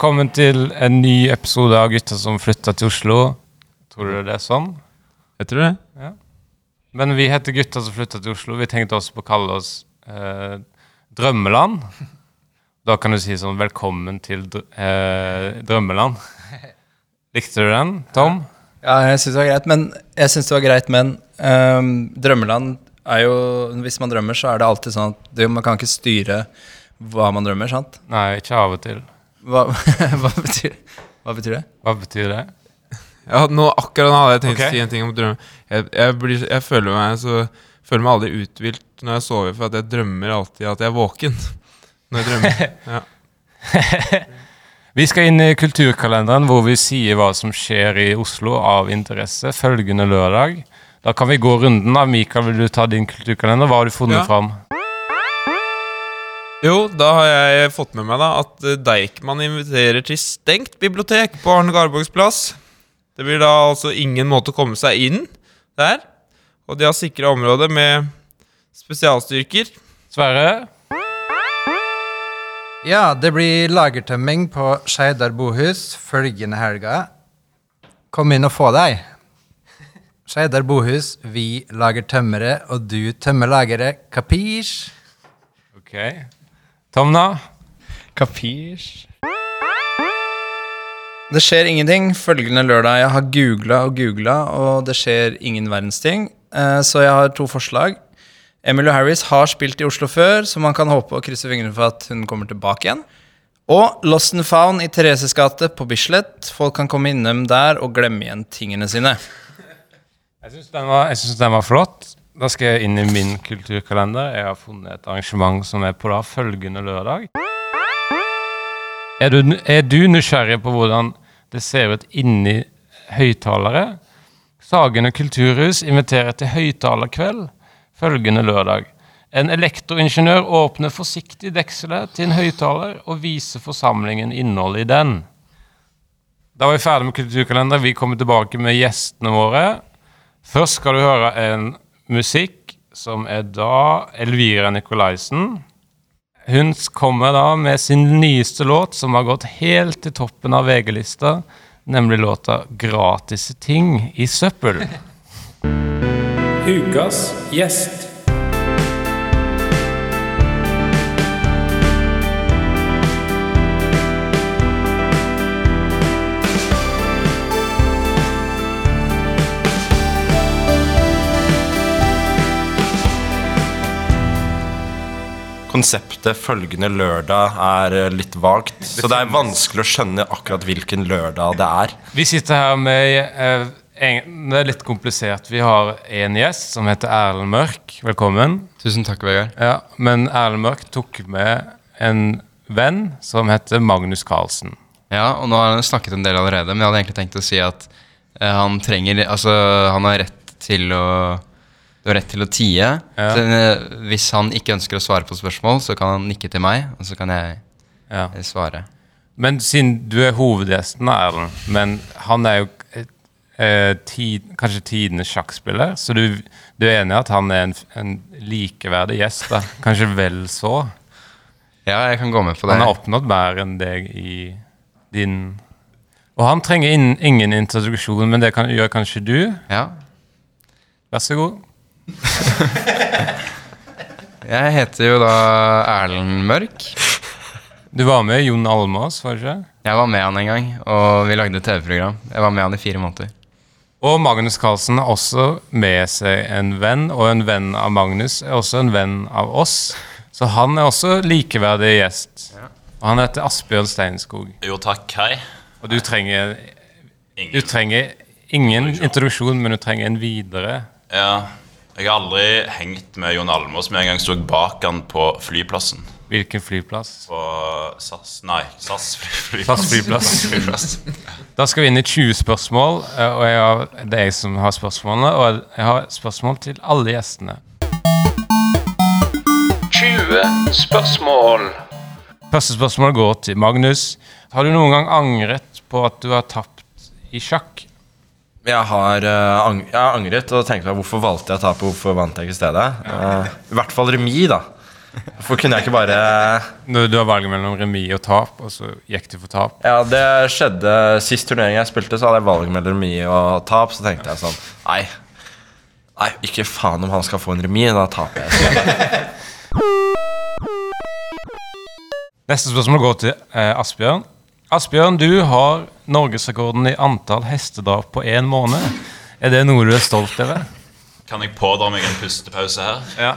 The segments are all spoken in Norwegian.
Velkommen til en ny episode av Gutter som flytta til Oslo. Tror du det er sånn? Jeg tror det. Ja. Men vi heter Gutter som flytta til Oslo. Vi tenkte også på å kalle oss eh, Drømmeland. Da kan du si sånn Velkommen til dr eh, Drømmeland. Likte du den, Tom? Ja, jeg syns det var greit, men jeg synes det var greit, men um, Drømmeland er jo Hvis man drømmer, så er det alltid sånn at man kan ikke styre hva man drømmer, sant? Nei, ikke av og til. Hva, hva, betyr, hva betyr det? Hva betyr det? Ja, nå, akkurat nå hadde jeg tenkt okay. å si en ting om drøm. Jeg, jeg, blir, jeg føler meg så Føler meg aldri uthvilt når jeg sover, for at jeg drømmer alltid at jeg er våken. Når jeg drømmer. Ja. Vi skal inn i kulturkalenderen, hvor vi sier hva som skjer i Oslo av interesse følgende lørdag. Da kan vi gå runden av. Mikael, vil du ta din kulturkalender? Hva har du funnet Ja. fram? Jo, da har jeg fått med meg da at eh, Deichman inviterer til stengt bibliotek på Arne Garborgs plass. Det blir da altså ingen måte å komme seg inn der. Og de har sikra området med spesialstyrker. Sverre? Ja, det blir lagertømming på Skeidar bohus følgende helga. Kom inn og få deg. Skeidar bohus, vi lager tømmere, og du tømmer lageret. Kapisj? Ok. Tom, da? Kapisj? Det skjer ingenting følgende lørdag. Jeg har googla og googla, og det skjer ingen verdens ting. Eh, Så jeg har to forslag. Emily Harris har spilt i Oslo før, så man kan håpe og krysse fingrene for at hun kommer tilbake igjen. Og Lost and Found i Thereses gate på Bislett. Folk kan komme innom der og glemme igjen tingene sine. Jeg syns den, den var flott. Da skal jeg inn i min kulturkalender. Jeg har funnet et arrangement som er på da følgende lørdag. Er du, er du nysgjerrig på hvordan det ser ut inni høyttalere? Sagene kulturhus inviterer til høyttalerkveld følgende lørdag. En elektroingeniør åpner forsiktig dekselet til en høyttaler og viser forsamlingen innholdet i den. Da var vi ferdig med kulturkalender. Vi kommer tilbake med gjestene våre. Først skal du høre en musikk som er da Elvira Nikolaisen. Hun kommer da med sin nyeste låt, som har gått helt til toppen av VG-lista, nemlig låta 'Gratis ting i søppel'. Ukas gjest. Konseptet følgende lørdag er eh, litt vagt, så det er vanskelig å skjønne akkurat hvilken lørdag det er. Vi sitter her med eh, en, Det er litt komplisert. Vi har en gjest som heter Erlend Mørk. Velkommen. Tusen takk, Vegard. Ja, men Erlend Mørk tok med en venn som heter Magnus Carlsen. Ja, og nå har han snakket en del allerede, men jeg hadde egentlig tenkt å si at eh, han trenger Altså, han har rett til å Du har rett til å tie. Ja. Så, eh, hvis han ikke ønsker å svare på spørsmål, så kan han nikke til meg, og så kan jeg Ja. eh, svare. Men siden du er hovedgjesten, Erlend, men han er jo eh, tid, kanskje tidenes sjakkspiller, så du, du er enig i at han er en, en likeverdig gjest? da? Kanskje vel så? Ja, jeg kan gå med på det. Han har oppnådd mer enn deg i din Og han trenger in, ingen introduksjon, men det kan, gjør kanskje du? Ja. Vær så god. Jeg heter jo da Erlend Mørk. Du var med Jon Almaas, var du ikke? Jeg var med han en gang, og vi lagde TV-program. Jeg var med han i fire måneder. Og Magnus Carlsen har også med seg en venn, og en venn av Magnus er også en venn av oss. Så han er også likeverdig gjest. Og han heter Asbjørn Steinskog. Jo takk, hei. Og du trenger, du trenger ingen introduksjon, men du trenger en videre. Ja, jeg har aldri hengt med Jon Almaas, men en gang sto jeg bak han på flyplassen. Hvilken flyplass? På SAS Nei, SAS flyplass. SAS flyplass. flyplass. Da skal vi inn i 20 spørsmål, eh, og jeg har, det er jeg som har spørsmålene. Og jeg har spørsmål til alle gjestene. 20 spørsmål. Første spørsmål går til Magnus. Har du noen gang angret på at du har tapt i sjakk? Jeg har, uh, ang jeg har angret og tenkt meg hvorfor valgte jeg å tape, hvorfor vant jeg ikke stedet? Uh, I hvert fall remis, da. Hvorfor kunne jeg ikke bare Du, du har valget mellom remis og tap, og så gikk du for tap. Ja, det skjedde Sist turnering jeg spilte, så hadde jeg valget mellom remis og tap. Så tenkte jeg sånn Nei, nei ikke faen om han skal få en remis. Da taper jeg. Neste spørsmål går til uh, Asbjørn. Asbjørn, du har norgesrekorden i antall hestedrap på én måned. Er det noe du er stolt over? Kan jeg pådra meg en pustepause her? Ja.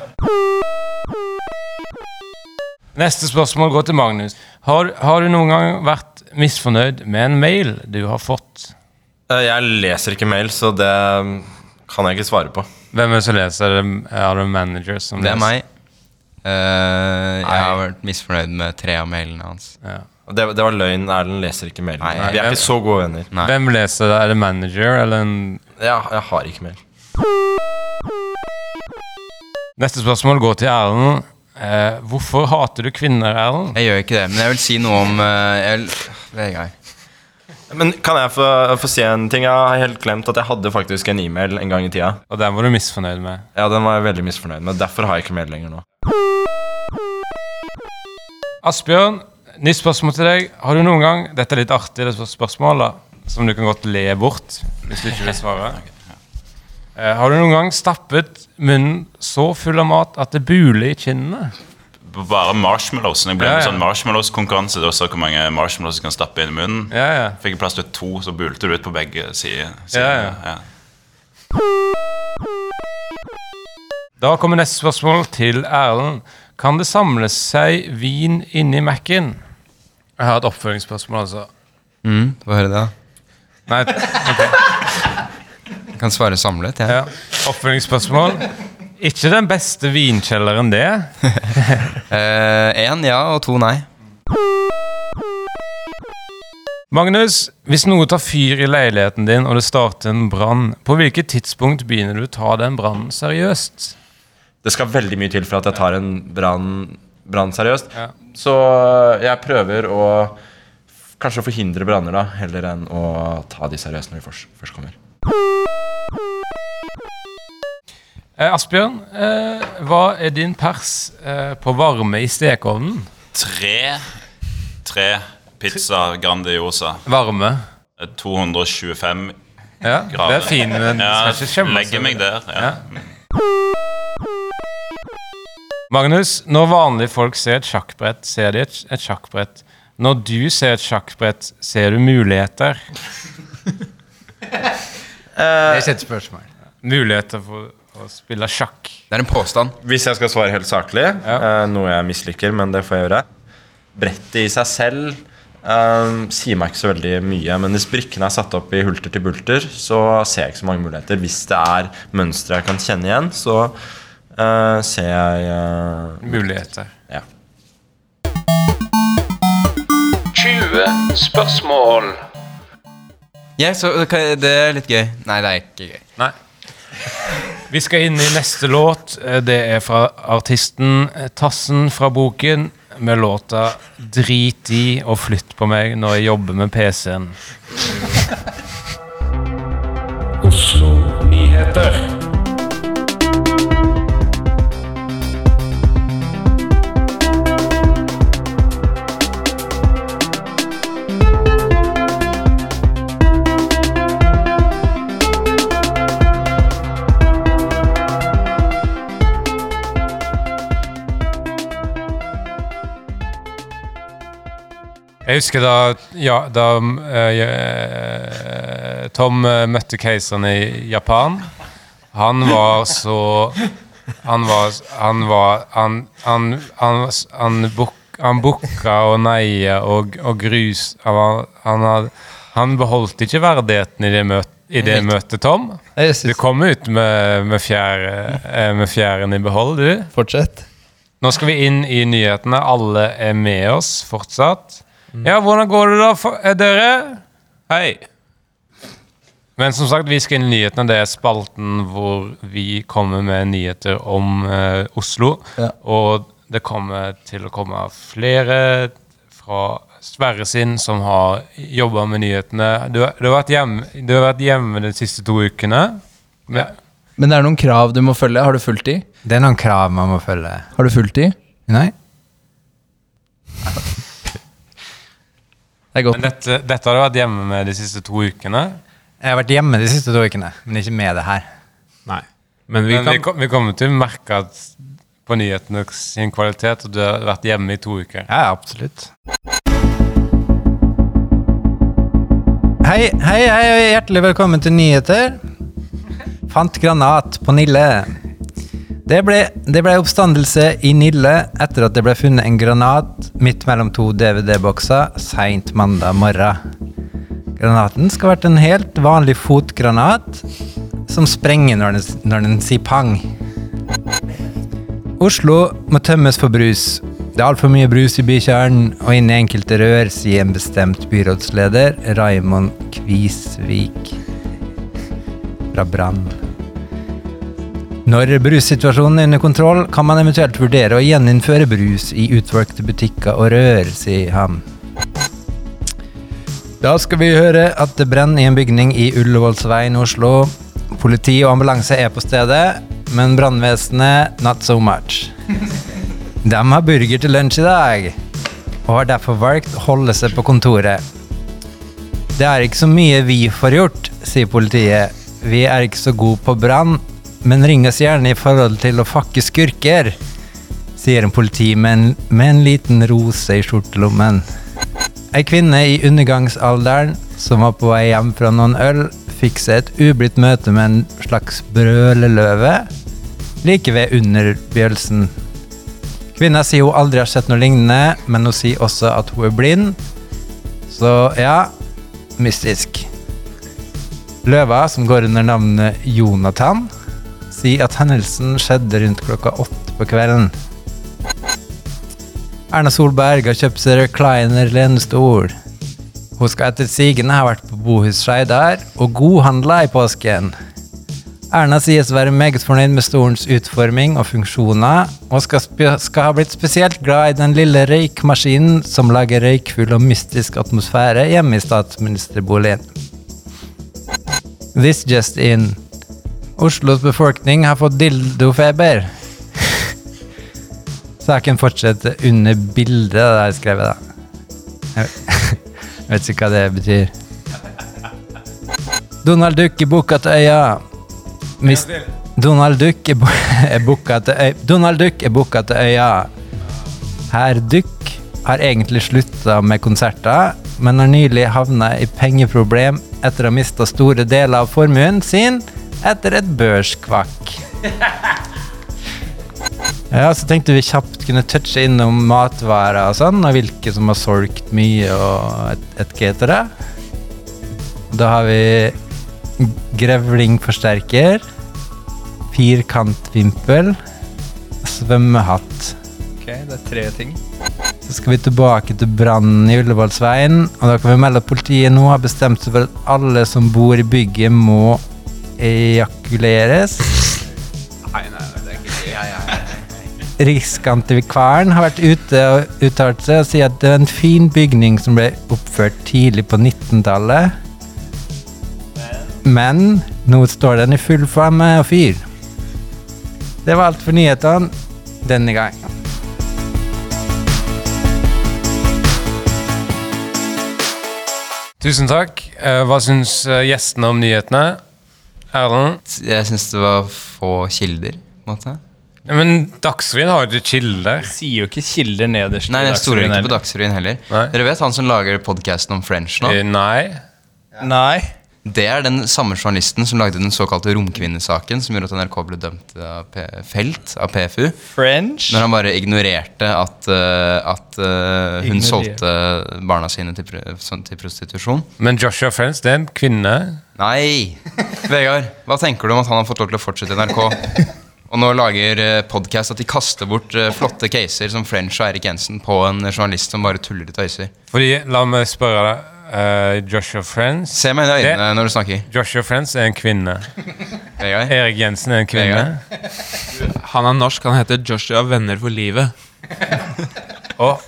Neste spørsmål går til Magnus. Har, har du noen gang vært misfornøyd med en mail du har fått? Eh, Jeg leser ikke mail, så det kan jeg ikke svare på. Hvem er det som leser? Er det- Er manager som leser? Det er leser? meg. Uh, jeg har vært misfornøyd med tre av mailene hans. Ja. Det, det var løgn. Erlend leser ikke mail. Nei, Vi er ikke så gode venner. Nei. Hvem leser det? Er det manager eller en Ja, jeg har ikke mail. Neste spørsmål går til Erlend. Eh, hvorfor hater du kvinner, Erlend? Jeg gjør ikke det, men jeg vil si noe om eh, jeg vil, Vegard. Men kan jeg få, få si en ting? Jeg har helt glemt at jeg hadde faktisk en e-mail en gang i tida. Og den var du misfornøyd med. Ja, den var jeg veldig misfornøyd med. Derfor har jeg ikke mail lenger nå. Asbjørn, nytt spørsmål til deg. Har du noen gang Dette er litt artig, det spørsmålet, som du kan godt le bort hvis du ikke vil svare. Eh, har du noen gang stappet munnen så full av mat at det buler i kinnene? Bare marshmallows. Når jeg ble Ja, med ja. sånn marshmallows-konkurranse, da så hvor mange marshmallows du kan stappe inn i munnen. Ja, ja. Fikk jeg plass til to, så bulte du ut på begge sider. Ja. Da kommer neste spørsmål til Erlend. Kan det samles seg vin inni Mac-en? Jeg har et oppfølgingsspørsmål, altså. Mm, Få høre det, da. Nei, Jeg kan svare samlet. jeg. ja. Oppfølgingsspørsmål. Ikke den beste vinkjelleren, det. Én ja og to nei. Magnus, hvis noe tar fyr i leiligheten din og det starter en brann, på hvilket tidspunkt begynner du å ta den brannen seriøst? Det skal veldig mye til for at jeg tar en brann brann seriøst. Ja. Så jeg prøver å kanskje forhindre branner, da, heller enn å ta de seriøst når de først, først kommer. Eh, Asbjørn, eh, hva er din pers eh, på varme i stekeovnen? Tre, tre pizza Grandiosa. Varme. Eh, 225 Ja, grader. det er fin, men Ja, skal ikke skjemme legger meg der. Ja. Magnus, når vanlige folk ser et sjakkbrett, ser de et, et sjakkbrett. Når du ser et sjakkbrett, ser du muligheter. Det er ikke et spørsmål. Muligheter for å spille sjakk. Det er en påstand. Hvis jeg skal svare helt saklig, Ja. eh, noe jeg misliker, men det får jeg gjøre Brettet i seg selv um, sier meg ikke så veldig mye. Men hvis brikkene er satt opp i hulter til bulter, så ser jeg ikke så mange muligheter. Hvis det er mønstre jeg kan kjenne igjen, så eh, ser jeg uh, Muligheter. Ja. 20 spørsmål. Ja, så okay, Det er litt gøy. Nei, det er ikke gøy. Nei. Vi skal inn i neste låt. Eh, Det er fra artisten Tassen fra boken med låta 'Drit i og flytt på meg når jeg jobber med PC-en'. Oslo Nyheter. Jeg husker da, ja, da eh, Tom eh, møtte keiseren i Japan. Han var så Han var Han var Han, han, han, han, buk, han bukka og neia og, og grus Han, had, han beholdt ikke verdigheten i det, møtet. i det møtet, Tom. Du kom ut med, med, fjære, med fjæren i behold, du. fortsett. Nå skal vi inn i nyhetene. Alle er med oss fortsatt. Ja, hvordan går det da, for, eh, dere? Hei. Men som sagt, vi skal inn i nyhetene. Det er spalten hvor vi kommer med nyheter om eh, Oslo. Ja. Og det kommer til å komme flere fra Sverre sin som har jobba med nyhetene. Du, har- du, har vært hjemme, du har vært hjemme de siste to ukene. Men, Men det er noen krav du må følge. Har du fulgt de? Det er noen krav man må følge. Har du fulgt de? Nei? Det er godt. Men dette, dette har du vært hjemme med de siste to ukene. Jeg har vært hjemme de siste to ukene, men ikke med det her. Nei. Men vi Men vi, kan kom, vi kommer til å merke at på nyhetene sin kvalitet, og du har vært hjemme i to uker. Ja, absolutt. Hei, hei, hei, hjertelig velkommen til nyheter. Fant granat på Nille. Det ble, det ble oppstandelse i Nille etter at det ble funnet en granat midt mellom to DVD-bokser seint mandag morgen. Granaten skal ha vært en helt vanlig fotgranat som sprenger når den, når den sier pang. Oslo må tømmes for brus. Det er altfor mye brus i bykjernen og inni enkelte rør, sier en bestemt byrådsleder, Raimond Kvisvik fra Brann. Når brussituasjonen er under kontroll, kan man eventuelt vurdere å gjeninnføre brus i utvalgte butikker og rør, sier han. Da skal vi høre at det brenner i en bygning i Ullevålsveien i Oslo. Politi og ambulanse er på stedet, men brannvesenet not so much. De har burger til lunsj i dag, og har derfor valgt å holde seg på kontoret. Det er ikke så mye vi får gjort, sier politiet. Vi er ikke så gode på brann, men ring oss gjerne i forhold til å fakke skurker, sier en politi med en, med en liten rose i skjortelommen. Ei kvinne i undergangsalderen som var på vei hjem fra noen øl, fikk seg et ublidt møte med en slags brøleløve like ved underbjølsen. Kvinna sier hun aldri har sett noe lignende, men hun sier også at hun er blind. Så ja, mystisk. Løva, som går under navnet Jonathan, sier at hendelsen skjedde rundt klokka åtte på kvelden. Erna Solberg har kjøpt seg recliner lenestol. Hun skal etter sigende ha vært på Bohus Skeidar og godhandla i påsken. Erna sies å være meget fornøyd med stolens utforming og funksjoner, og skal, skal ha blitt spesielt glad i den lille røykmaskinen som lager røykfull og mystisk atmosfære hjemme i statsministerboligen. This just in. Oslos befolkning har fått dildofeber. Saken fortsetter under bildet det der skrevet, da. Jeg jeg vet ikke hva det betyr. Donald Duck er booka til øya. Mis Donald Duck er, er booka til øya. Donald Duck er booka til øya. Herr Duck har egentlig slutta med konserter, men har nylig havna i pengeproblem etter å ha mista store deler av formuen sin etter et børskvakk. Ja, så tenkte vi kjapt kunne touche innom matvarer og sånn, og hvilke som har solgt mye og et, et cetera. Da har vi grevlingforsterker, firkantvimpel, svømmehatt. Ok, det er tre ting. Så skal vi tilbake til brannen i Ullevålsveien, og da kan vi melde at politiet nå har bestemt seg for at alle som bor i bygget må ejakuleres. Nei, nei, det er ikke det Riksantikvaren har vært ute og uttalt seg og sier at det er en fin bygning som ble oppført tidlig på 19-tallet. Men nå står den i full flamme og fyr. Det var alt for nyhetene denne gang. Tusen takk. Eh, Hva syns eh, gjestene om nyhetene? Erlend? Jeg syns det var få kilder. på en måte Ja, Men Dagsrevyen har jo ikke kilder. Sier jo ikke kilder nederst. Nei, jeg stoler ikke på. Dagsrevyen heller. Nei. Dere vet han som lager podkasten om French nå? Eh, Nei. Nei. Det er den samme journalisten som lagde den såkalte romkvinnesaken, som gjorde at NRK ble dømt av P Felt av PFU. French. Når han bare ignorerte at, eh, at uh, hun Ignorer. solgte barna sine til, sånn, til prostitusjon. Men Joshua French, det er en kvinne. Nei! Vegard, hva tenker du om at han har fått lov til å fortsette i NRK? Og nå lager podkast podcast at de kaster bort eh, flotte caser som French og Eirik Jensen på en journalist som bare tuller og tøyser. Fordi, la meg spørre deg. Eh, Joshua Friends Se meg i øynene når du snakker. Joshua Friends er en kvinne. Erik Jensen er en kvinne. Han er norsk, han heter Joshua Venner for livet. Og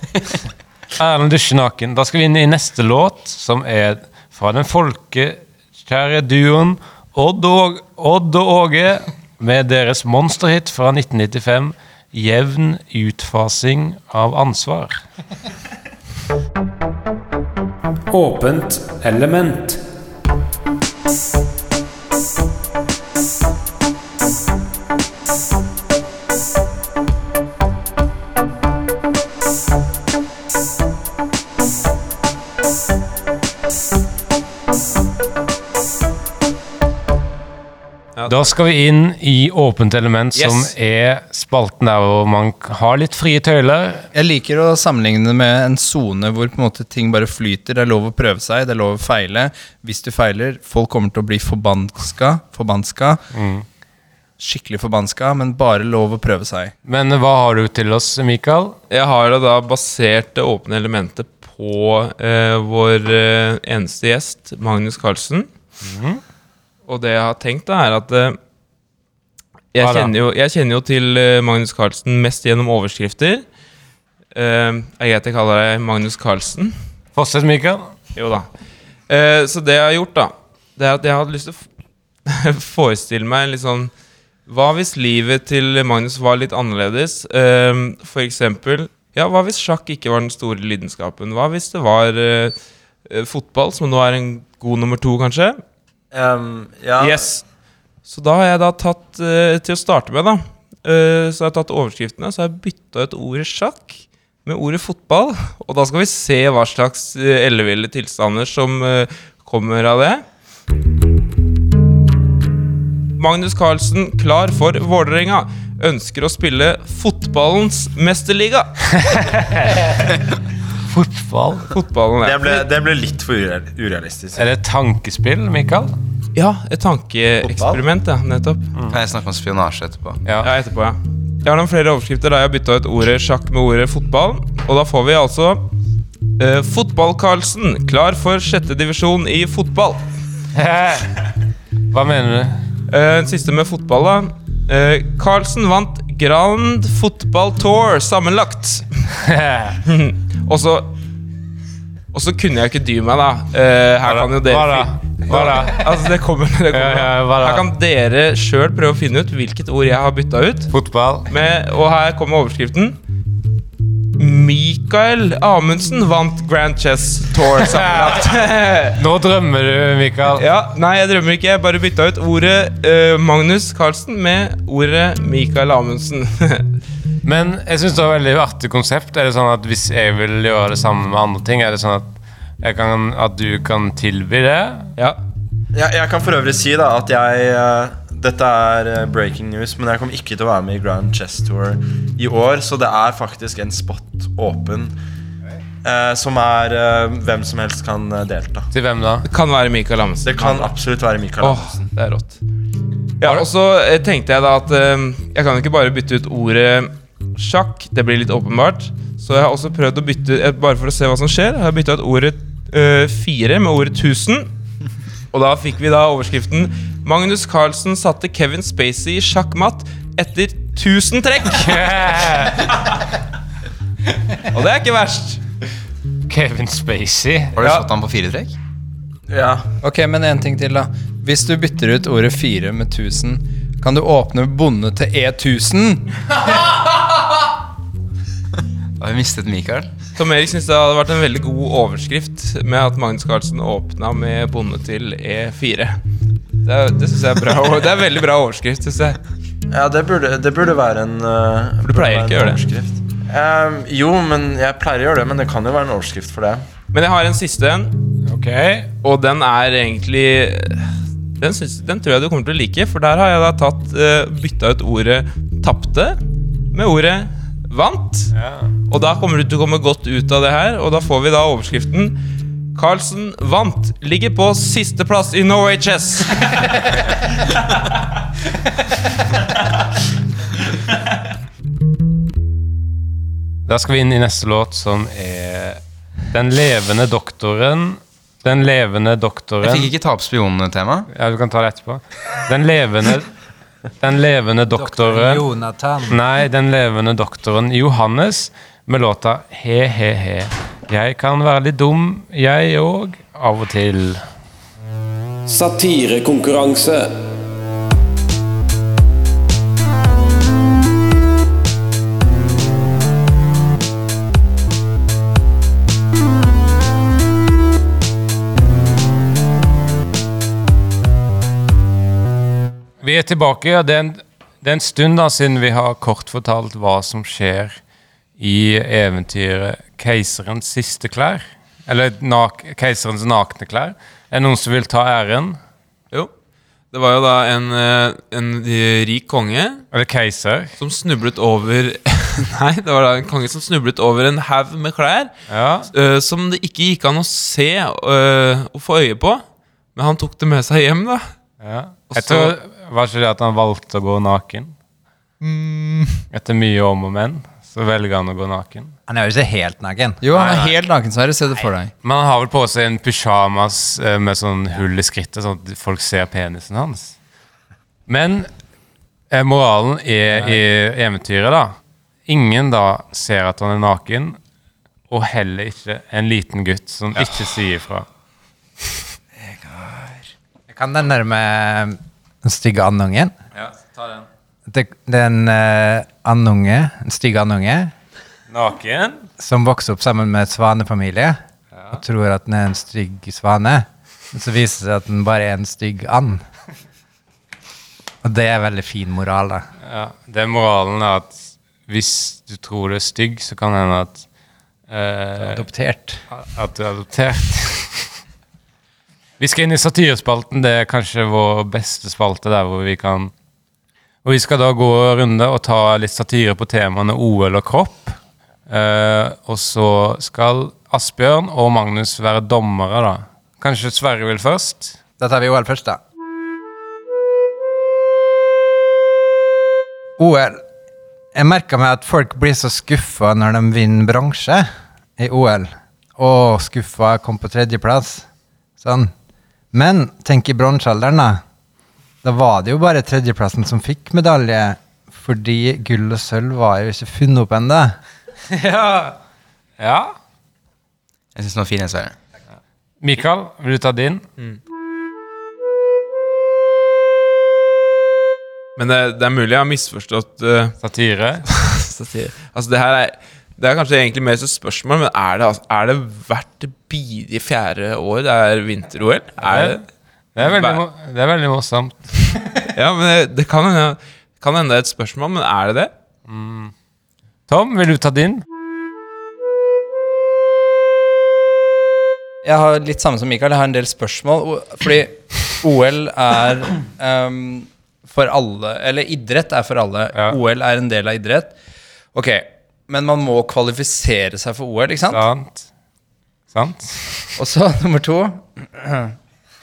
Erlend dusjer naken. Da skal vi inn i neste låt, som er fra den folkekjære duoen Odd og, Odd og Åge med deres monsterhit fra 1995, jevn utfasing av ansvar. Åpent element. Da skal vi inn i åpent element, Yes. som er spalten der hvor man har litt frie tøyler. Jeg liker å sammenligne det med en sone hvor på en måte ting bare flyter. Det er lov å prøve seg, det er lov å feile. Hvis du feiler, folk kommer til å bli forbanska. Forbanska. Skikkelig forbanska, men bare lov å prøve seg. Men hva har du til oss, Mikael? Jeg har da- da basert det åpne elementet på eh, vår eh, eneste gjest, Magnus Carlsen. Og det jeg har tenkt, er at eh, jeg, kjenner jo, jeg kjenner jo til eh, Magnus Carlsen mest gjennom overskrifter. Uh, jeg greit jeg kaller deg Magnus Carlsen? Fortsett, Mikael. Jo da. Uh, så det jeg har gjort, da, det er at jeg hadde lyst til å forestille meg litt sånn Hva hvis livet til Magnus var litt annerledes? Uh, for eksempel Ja, hva hvis sjakk ikke var den store lidenskapen? Hva hvis det var fotball, som nå er en god nummer to, kanskje? Um, ja. Yes. Så da har jeg da tatt uh, Til å starte med, da. uh, så har jeg tatt overskriftene, så har jeg bytta ut ordet sjakk med ordet fotball. Og da skal vi se hva slags uh, elleville tilstander som kommer av det. Magnus Carlsen klar for Vålerenga. Ønsker å spille fotballens mesterliga. Fotball. Fotballen, Det ble, det ble litt for ureal- urealistisk. Er det et tankespill, Mikael? Ja, et tankeeksperiment, ja. Nettopp. Kan jeg snakke om spionasje etterpå? Ja. Ja, etterpå, ja. Jeg har noen flere overskrifter da jeg har bytta ut ordet sjakk med ordet fotball. Og da får vi altså eh, Fotball-Karlsen klar for sjette divisjon i fotball. Hva mener du? Eh, siste med fotball, da. Eh, Carlsen vant Grand Football Tour sammenlagt. og så Og så kunne jeg ikke dy meg, da. Uh, her kan jo dere Hva? Hva da? Altså, det kommer, det kommer. Ja, ja, hva? Her kan dere sjøl prøve å finne ut hvilket ord jeg har bytta ut. Fotball. Med, og her kommer overskriften. Mikael Amundsen vant Grand Chess Tour sammenlagt. Nå drømmer du, Mikael. ja, nei, jeg drømmer ikke. Jeg bare bytta ut ordet uh, Magnus Carlsen med ordet Mikael Amundsen. Men jeg syns det var et veldig artig konsept. Er det sånn at Hvis jeg vil gjøre det samme med andre ting, er det sånn at, jeg kan, at du kan tilby det? ja. Jeg, jeg kan for øvrig si da at jeg eh, Dette er eh, breaking news, men jeg kommer ikke til å være med i Grand Chess Tour i år, så det er faktisk en spot åpen. eh, som er eh, hvem som helst kan eh, delta. Til hvem da? Det kan være Mikael Amundsen. Det kan absolutt være Mikael Åh, Amundsen. det er rått. Ja, og så eh, tenkte jeg da at eh, jeg kan ikke bare bytte ut ordet sjakk. Det blir litt åpenbart. Så jeg har også prøvd å bytte eh, Bare for å se hva som skjer, har jeg bytta ut ordet eh, fire med ordet 1000. Og da fikk vi da overskriften Magnus Carlsen satte Kevin Spacey i sjakkmatt etter 1000 trekk. og det er ikke verst. Kevin Spacey. Har du Ja. satt han på fire trekk? Ja. Ok, men en ting til, da. Hvis du bytter ut ordet fire med 1000, kan du åpne bonde til E1000? Da har vi mistet Mikael. Tom Erik syns det hadde vært en veldig god overskrift med at Magnus Carlsen åpna med bonde til E4. Det, er- det syns jeg er bra. Det er veldig bra overskrift, syns jeg. Ja, det burde, det burde være en uh, For du pleier ikke å gjøre det. Um, jo, men jeg pleier å gjøre det, men det kan jo være en overskrift for det. Men jeg har en siste en, okay. og den er egentlig den, synes, den tror jeg du kommer til å like, for der har jeg da tatt uh, bytta ut ordet 'tapte' med ordet 'vant'. Ja. Og da kommer du til å komme godt ut av det her, og da får vi da overskriften Carlsen vant, ligger på sisteplass i Norway Chess. Da skal vi inn i neste låt, som er Den levende doktoren. Den levende doktoren Jeg fikk ikke ta opp spionene-tema. Ja, du kan ta det etterpå. Den levende Den levende doktoren Jonathan. Nei, den levende doktoren Johannes med låta He, he, he. Jeg kan være litt dum, jeg òg, av og til. Satirekonkurranse. Vi er tilbake. Ja. Det, er en, det er en stund da siden vi har kort fortalt hva som skjer i eventyret 'Keiserens siste klær'. Eller nak 'Keiserens nakne klær'. Er det noen som vil ta æren? Jo. Det var jo da en, eh, en rik konge Eller keiser? som snublet over Nei, det var da en konge som snublet over en haug med klær Ja. uh, som det ikke gikk an å se eh, og få øye på. Men han tok det med seg hjem, da. ja. Jeg tror, Var ikke det at han valgte å gå naken? Etter mye om og men, så velger han å gå naken. Han er jo ikke helt naken. Jo, han er helt naken, Sverre. Se det for deg. Men han har vel på seg en pysjamas eh, med sånn hull i skrittet, sånn at folk ser penisen hans. Men eh, moralen er i eventyret, da Ingen da ser at han er naken, og heller ikke en liten gutt som ikke sier fra. Jeg kan den der med den stygge andungen. Ja, ta den. Det, det er en eh, andunge, en stygg andunge, Naken? som vokser opp sammen med et svanefamilie og tror at den er en stygg svane. Men så viser det seg at den bare er en stygg and. Og det er veldig fin moral, da. Ja, det er moralen er at hvis du tror du er stygg, så kan det hende at eh, Adoptert. At du er adoptert. vi skal inn i satirespalten. Det er kanskje vår beste spalte der hvor vi kan Og vi skal da gå runde og ta litt satire på temaene OL og kropp. Eh, og så skal Asbjørn og Magnus være dommere, da. Kanskje Sverre vil først? Da tar vi OL først, da. OL. Jeg merka meg at folk blir så skuffa når de vinner bronse i OL. Å, skuffa, kom på tredjeplass. Sånn. Men tenk i bronsealderen, da. Da var det jo bare tredjeplassen som fikk medalje. Fordi gull og sølv var jo ikke funnet opp ennå. ja. ja. Jeg syns den var fin, jeg, Sverre. Mikael, vil du ta din? Men det, det er mulig jeg har misforstått uh, Satire? satire. Altså, det her er det er kanskje egentlig mer et spørsmål, men er det, altså- er det hvert bidige fjerde år det er vinter-OL? Er det Det er veldig, mo- det er veldig morsomt. Ja, men det, det kan hende kan hende det er et spørsmål, men er det det? Tom, vil du ta din? Jeg har litt samme som Mikael. Jeg har en del spørsmål. Fordi OL er um, for alle Eller idrett er for alle. Ja. OL er en del av idrett. Ok, Men man må kvalifisere seg for OL, ikke sant? Sant? Sant? Og så nummer to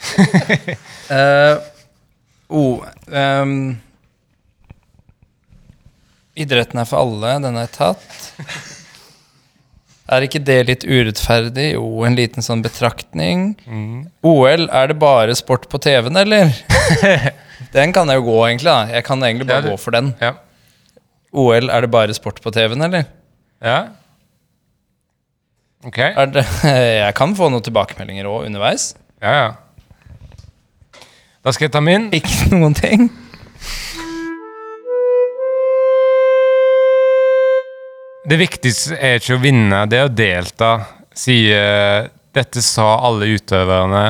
Eh, oh, um, Idretten er for alle, den er tatt. Er ikke det litt urettferdig? Jo, en liten sånn betraktning. OL, er det bare sport på TV-en, eller? den kan jeg jo gå, egentlig. da Jeg kan egentlig bare Ja, gå for den. Ja. OL, er det bare sport på TV-en, eller? ja. Ok. Det, jeg kan få noen tilbakemeldinger òg underveis. Ja, ja. Da skal jeg ta min. Ikke noen ting. Det viktigste er ikke å vinne, det er å delta, sier Dette sa alle utøverne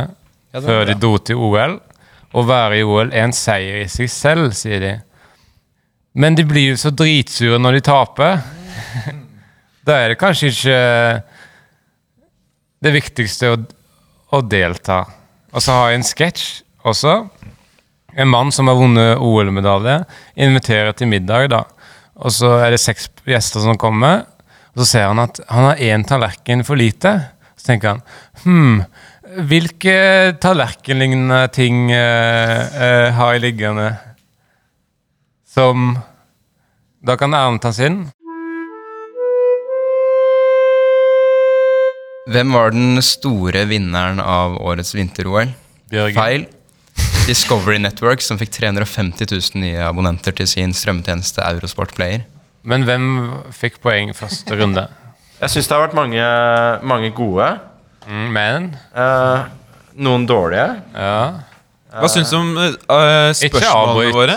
Ja, før de dro til OL. Å være i OL er en seier i seg selv, sier de. Men de blir jo så dritsure når de taper. da er det kanskje ikke det viktigste å, å delta. Og så har jeg en sketsj også. En mann som har vunnet OL-medalje, inviterer til middag, da. Og så er det seks gjester som kommer, og så ser han at han har én tallerken for lite. Så tenker han Hm, hvilke tallerkenlignende ting eh, eh, har jeg liggende som Da kan æren tas inn. Hvem var den store vinneren av årets vinter-OL? Feil. Discovery Network, som fikk 350 000 nye abonnenter til sin strømmetjeneste Eurosport Player. Men hvem fikk poeng første runde? Jeg syns det har vært mange, mange gode. Mm, men Uh, noen dårlige. Ja. Hva syns du om uh, spørsmålene våre?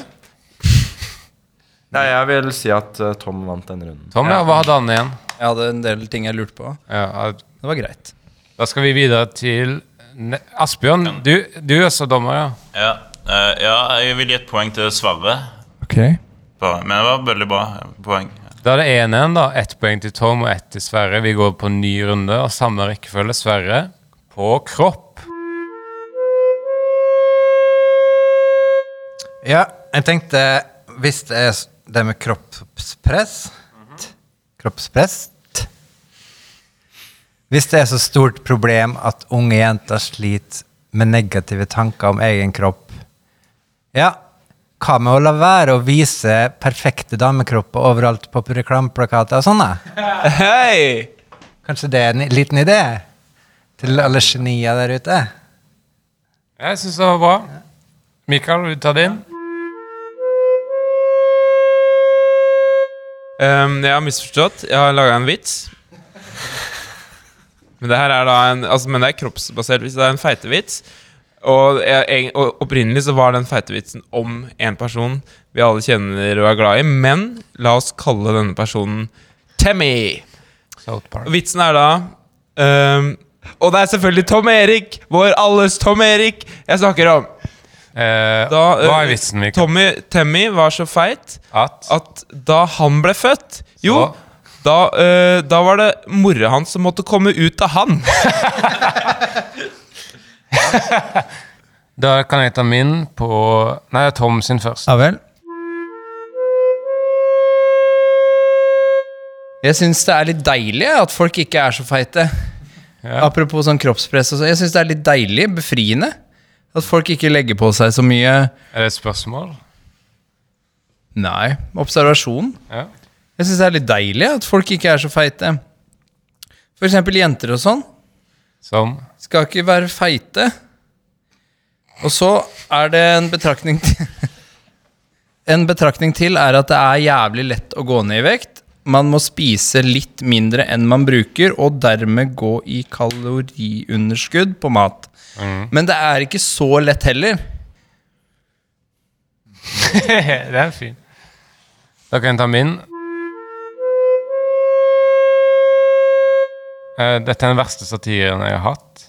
Nei, jeg vil si at uh, Tom vant den runden. Tom, ja, hva hadde han igjen? Jeg hadde en del ting jeg lurte på. Ja, Det var greit. da skal vi videre til ne Asbjørn, du, du er så dommer, ja. Ja. uh, ja, jeg vil gi et poeng til Sverre. Okay. Men det var veldig bra poeng. Da er det 1-1, da. Ett poeng til Tom og ett til Sverre. Vi går på ny runde, og samme rekkefølge. Sverre på kropp. Ja, jeg tenkte Hvis det er det med kroppspress t- Kroppspress t- Hvis det er så stort problem at unge jenter sliter med negative tanker om egen kropp Ja, hva med å la være å vise perfekte damekropper overalt på reklameplakater og sånne? Hei! Kanskje det er en liten idé? Til alle genier der ute? Jeg syns det var bra. Mikael, vil du ta din? Um, jeg har misforstått. Jeg har laga en vits. Men det her er da en altså, Men det er kroppsbasert vits. Det er en feitevits. Og, jeg, og opprinnelig så var den feitevitsen om en person vi alle kjenner og er glad i. Men la oss kalle denne personen Tammy. Vitsen er da um, Og det er selvfølgelig Tom Erik! Vår alles Tom Erik jeg snakker om. Eh, Da, hva eh, er vitsen, Mikael? Tommy Tammy var så feit At at da han ble født Jo, Så? Da, uh, da var det mora hans som måtte komme ut av han. Da kan jeg ta min på Nei, Tom sin først. Ja vel. Jeg syns det er litt deilig at folk ikke er så feite. Ja. Apropos sånn kroppspress og så. Jeg syns det er litt deilig, befriende. At folk ikke legger på seg så mye Er det et spørsmål? Nei, observasjon. Ja. Jeg syns det er litt deilig at folk ikke er så feite. For eksempel jenter og sånn. Som Skal ikke være feite. Og så er det en betraktning til En betraktning til er at det er jævlig lett å gå ned i vekt. Man må spise litt mindre enn man bruker, og dermed gå i kaloriunderskudd på mat. Men det er ikke så lett heller. Det er fint. Da kan jeg ta min. Dette er den verste satiren jeg har hatt,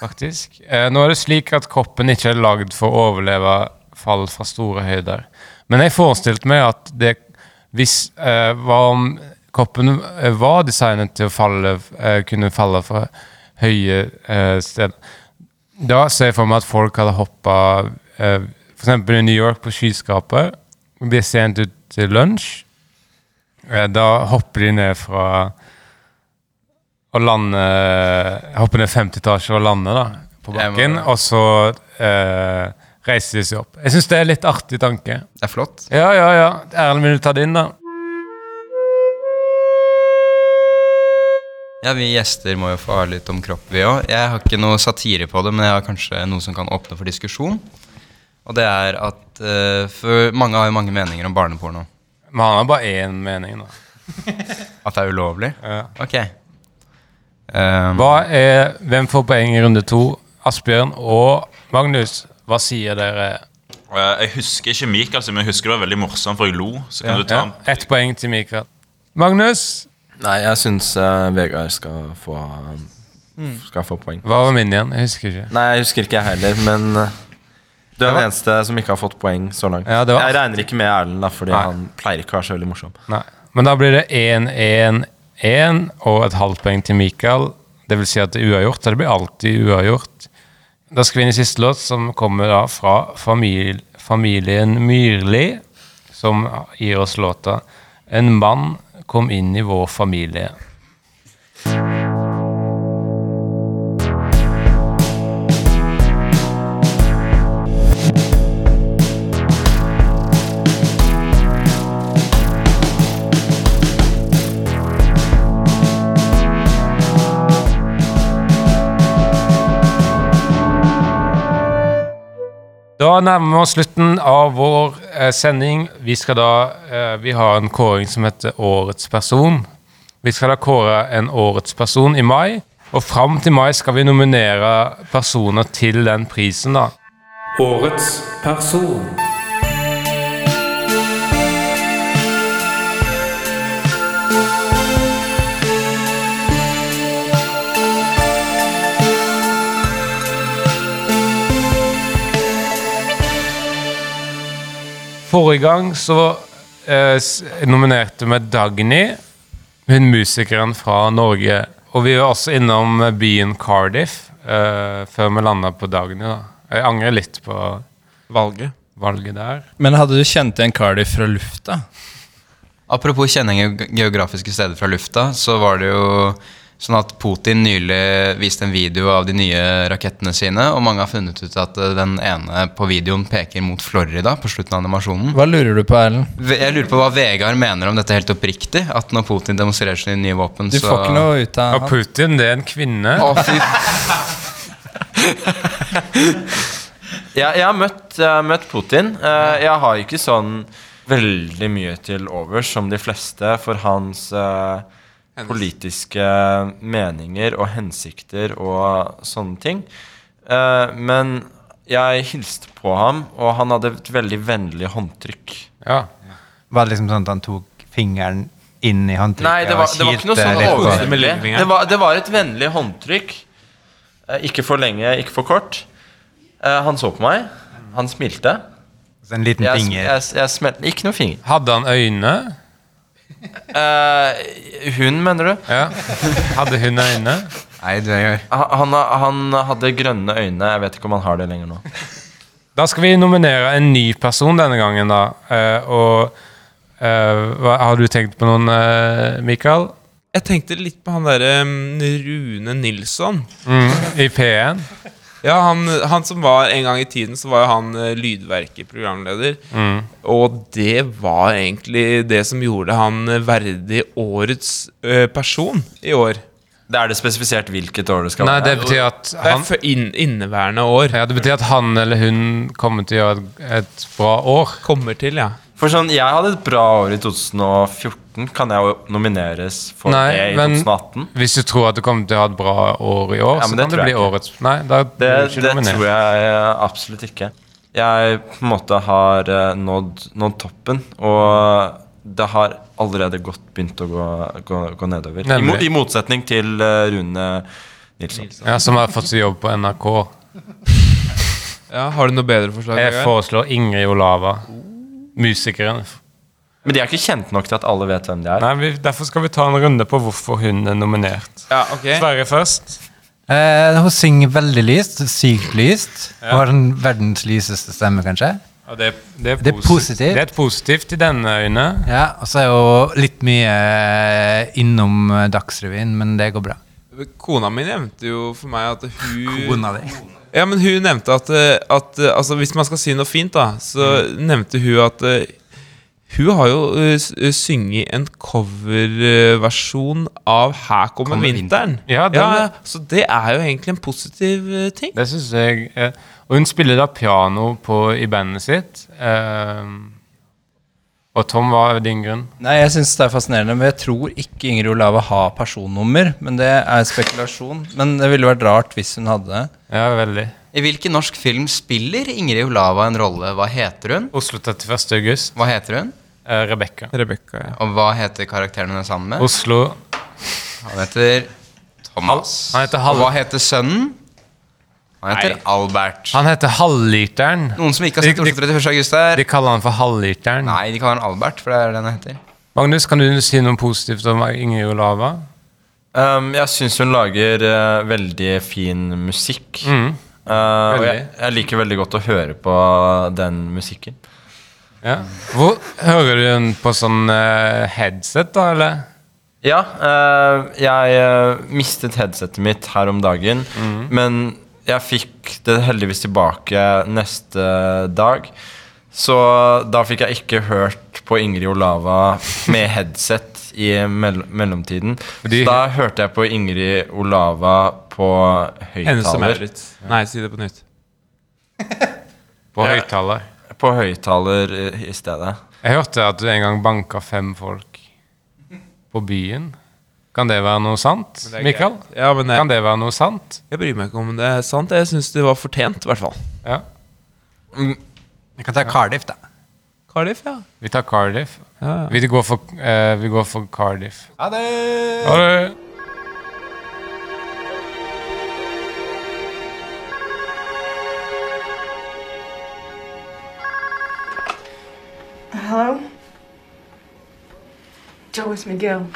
faktisk. Eh, Nå er det slik at kroppen ikke er lagd for å overleve fall fra store høyder. Men jeg forestilte meg at det hvis eh, hva om kroppen eh, var designet til å falle, eh, kunne falle fra høye eh, steder. Da ser jeg for meg at folk hadde hoppa eh, f.eks. i New York på skyskraper. Blir sent ut til lunsj. Eh, da hopper de ned fra og lande Hoppe ned 50 etasjer og lande da på bakken. må-. Og så eh, reiser de seg opp. Jeg syns det er litt artig tanke. Det er flott. Ja, ja, ja. Erlend, vil du ta din, da? Ja, Vi gjester må jo få ha litt om kropp, vi òg. Jeg har ikke noe satire på det, men jeg har kanskje noe som kan åpne for diskusjon. Og det er at uh, For mange har jo mange meninger om barneporno. Men han har bare én mening, da. At det er ulovlig? Ja. Ok. Um, Hva er, hvem får poeng i runde to? Asbjørn og Magnus, hva sier dere? Eh, Jeg husker ikke Mikael, men jeg husker det var veldig morsomt, for jeg lo. Så kan du ta Ja, Ett poeng til Mikael. Magnus, Nei, jeg syns uh, Vegard skal få, skal få poeng. hva var min igjen? Jeg husker ikke. Nei, jeg husker ikke jeg heller, men uh, du er den eneste som ikke har fått poeng så langt. Ja, det var- Jeg regner ikke med Erlend, da, fordi Nei. han pleier ikke å være så veldig morsom. Nei. Men da blir det 1-1-1 og et halvt poeng til Mikael. Det vil si at det er uavgjort. og det blir alltid uavgjort. Da skal vi inn i siste låt, som kommer da fra famil familien Myrli, som gir oss låta 'En mann kom inn i vår familie'. Da nærmer vi oss slutten av vår eh, sending. Vi skal da eh, Vi har en kåring som heter Årets person. Vi skal da kåre en årets person i mai. Og fram til mai skal vi nominere personer til den prisen, da. Årets person. Forrige gang så eh, nominerte vi Dagny, hun musikeren fra Norge. Og vi var også innom byen Cardiff eh, før vi landa på Dagny. da. Jeg angrer litt på Valget. valget der. Men hadde du kjent igjen Cardiff fra lufta? Apropos kjenning av geografiske steder fra lufta, så var det jo sånn at Putin nylig viste en video av de nye rakettene sine, og mange har funnet ut at eh, den ene på videoen peker mot Florida på slutten av animasjonen. Hva lurer du på, Erlend? Jeg lurer på hva Vegard mener om dette helt oppriktig. At når Putin demonstrerer sine nye våpen, Du så får ikke noe ut av Og han. Putin, det er en kvinne. Å, fy Jeg, jeg, har møtt, jeg har møtt Putin. Eh, jeg har ikke sånn veldig mye til overs som de fleste for hans eh, politiske meninger og hensikter og sånne ting. Eh, men jeg hilste på ham, og han hadde et veldig vennlig håndtrykk. Ja. Var det liksom sånn at han tok fingeren inn i håndtrykket Nei, det var, det var ikke noe sånn overvennlig. Det var, det var et vennlig håndtrykk. Eh, ikke for lenge, ikke for kort. Eh, han så på meg. Han smilte. Så en liten Jeg, finger. jeg, jeg smelte Ikke noe finger. Hadde han øyne? Eh, hun, mener du? Ja. Hadde hun øyne? Nei, det gjør Han, han hadde grønne øyne. Jeg vet ikke om han har det lenger nå. Da skal vi nominere en ny person denne gangen, da. Uh, og uh, hva, Har du tenkt på noen, Mikael? Jeg tenkte litt på han derre um, Rune Nilsson. Mm, I P1? Ja, han, han som var En gang i tiden så var jo han eh, Lydverket-programleder. Mm. Og det var egentlig det som gjorde han eh, verdig årets eh, person i år. Det er det spesifisert hvilket år det skal Nei, det betyr at Det er inn, inneværende år. ja, det betyr at han eller hun kommer til å gjøre et, et bra år. Kommer til, ja. For sånn, Jeg hadde et bra år i 2014. Kan jeg jo nomineres for Nei, det i men 2018? hvis du tror at du kommer til å ha et bra år i år, Ja, så det kan det bli ikke. årets Nei, da Det, blir du ikke det nominert. tror jeg eh, absolutt ikke. Jeg på en måte har eh, nådd, nådd toppen, og det har allerede godt begynt å gå, gå, gå nedover. I. I motsetning til eh, Rune Nilsson. Ja, Som har fått seg jobb på NRK. ja. Har du noe bedre forslag? Jeg foreslår Ingrid Olava. Musikeren. Men de er ikke kjent nok til at alle vet hvem de er. Nei, vi, Derfor skal vi ta en runde på hvorfor hun er nominert. Ja, ok Sverre først. Eh, hun synger veldig lyst. Sykt lyst. Hun har den verdens lyseste stemme, kanskje. Ja, det, det, er Det er positivt. Det er et positivt i denne øyne. Ja, Og så er hun litt mye eh, innom eh, Dagsrevyen, men det går bra. Kona mi nevnte jo for meg at hun Kona di. Ja, men hun nevnte at, eh, at altså, Hvis man skal si noe fint, da, så nevnte hun at hun har jo uh, synget en coverversjon av 'Her kommer, Kommer vinteren'. Ja, den- ja, så det er jo egentlig en positiv uh, ting. Det syns jeg Uh, Og hun spiller da piano på, i bandet sitt. Eh, og Tom, hva er din grunn? Nei, jeg syns det er fascinerende, men jeg tror ikke Ingrid Olava har personnummer. Men det er spekulasjon. Men det ville vært rart hvis hun hadde det. Ja, veldig. I hvilken norsk film spiller Ingrid Olava en rolle? Hva heter hun? Oslo 31. august. Hva heter hun? Eh, Rebekka. Rebekka, ja. Og hva heter karakteren hun er sammen med? Oslo Han heter Thomas. Han heter Og hva heter sønnen? Han heter Nei. Albert. Han heter Halvliteren. Noen som ikke har sett Oslo 31. august her. De kaller han for Halvliteren. Nei, de kaller han Albert, for det er det han heter. Magnus, kan du si noe positivt om Ingrid Olava? Um, jeg syns hun lager uh, veldig fin musikk. Mm. Uh, og jeg, jeg liker veldig godt å høre på den musikken. Ja. Hvor, hører du den på sånn uh, headset, da, eller? Ja, Uh, jeg uh, mistet headsetet mitt her om dagen, men jeg fikk det heldigvis tilbake neste dag. Så da fikk jeg ikke hørt på Ingrid Olava med headset i mell mellomtiden. Fordi- Så da hørte jeg på Ingrid Olava på høyttaler. Nei, si det på nytt. På Ja. høyttaler. På høyttaler i- stedet. Jeg hørte at du en gang banka fem folk på byen. Kan det være noe sant, Mikael? Ja, men jeg, Kan det være noe sant? jeg bryr meg ikke om det er sant. Jeg syns det var fortjent, i hvert fall. Ja. Vi kan ta Cardiff, da. Cardiff, ja. Vi tar Cardiff. ja. ja. Vi går for, uh, vi går for Cardiff. Ha det! Ha det! Hello? Joe, it's Miguel.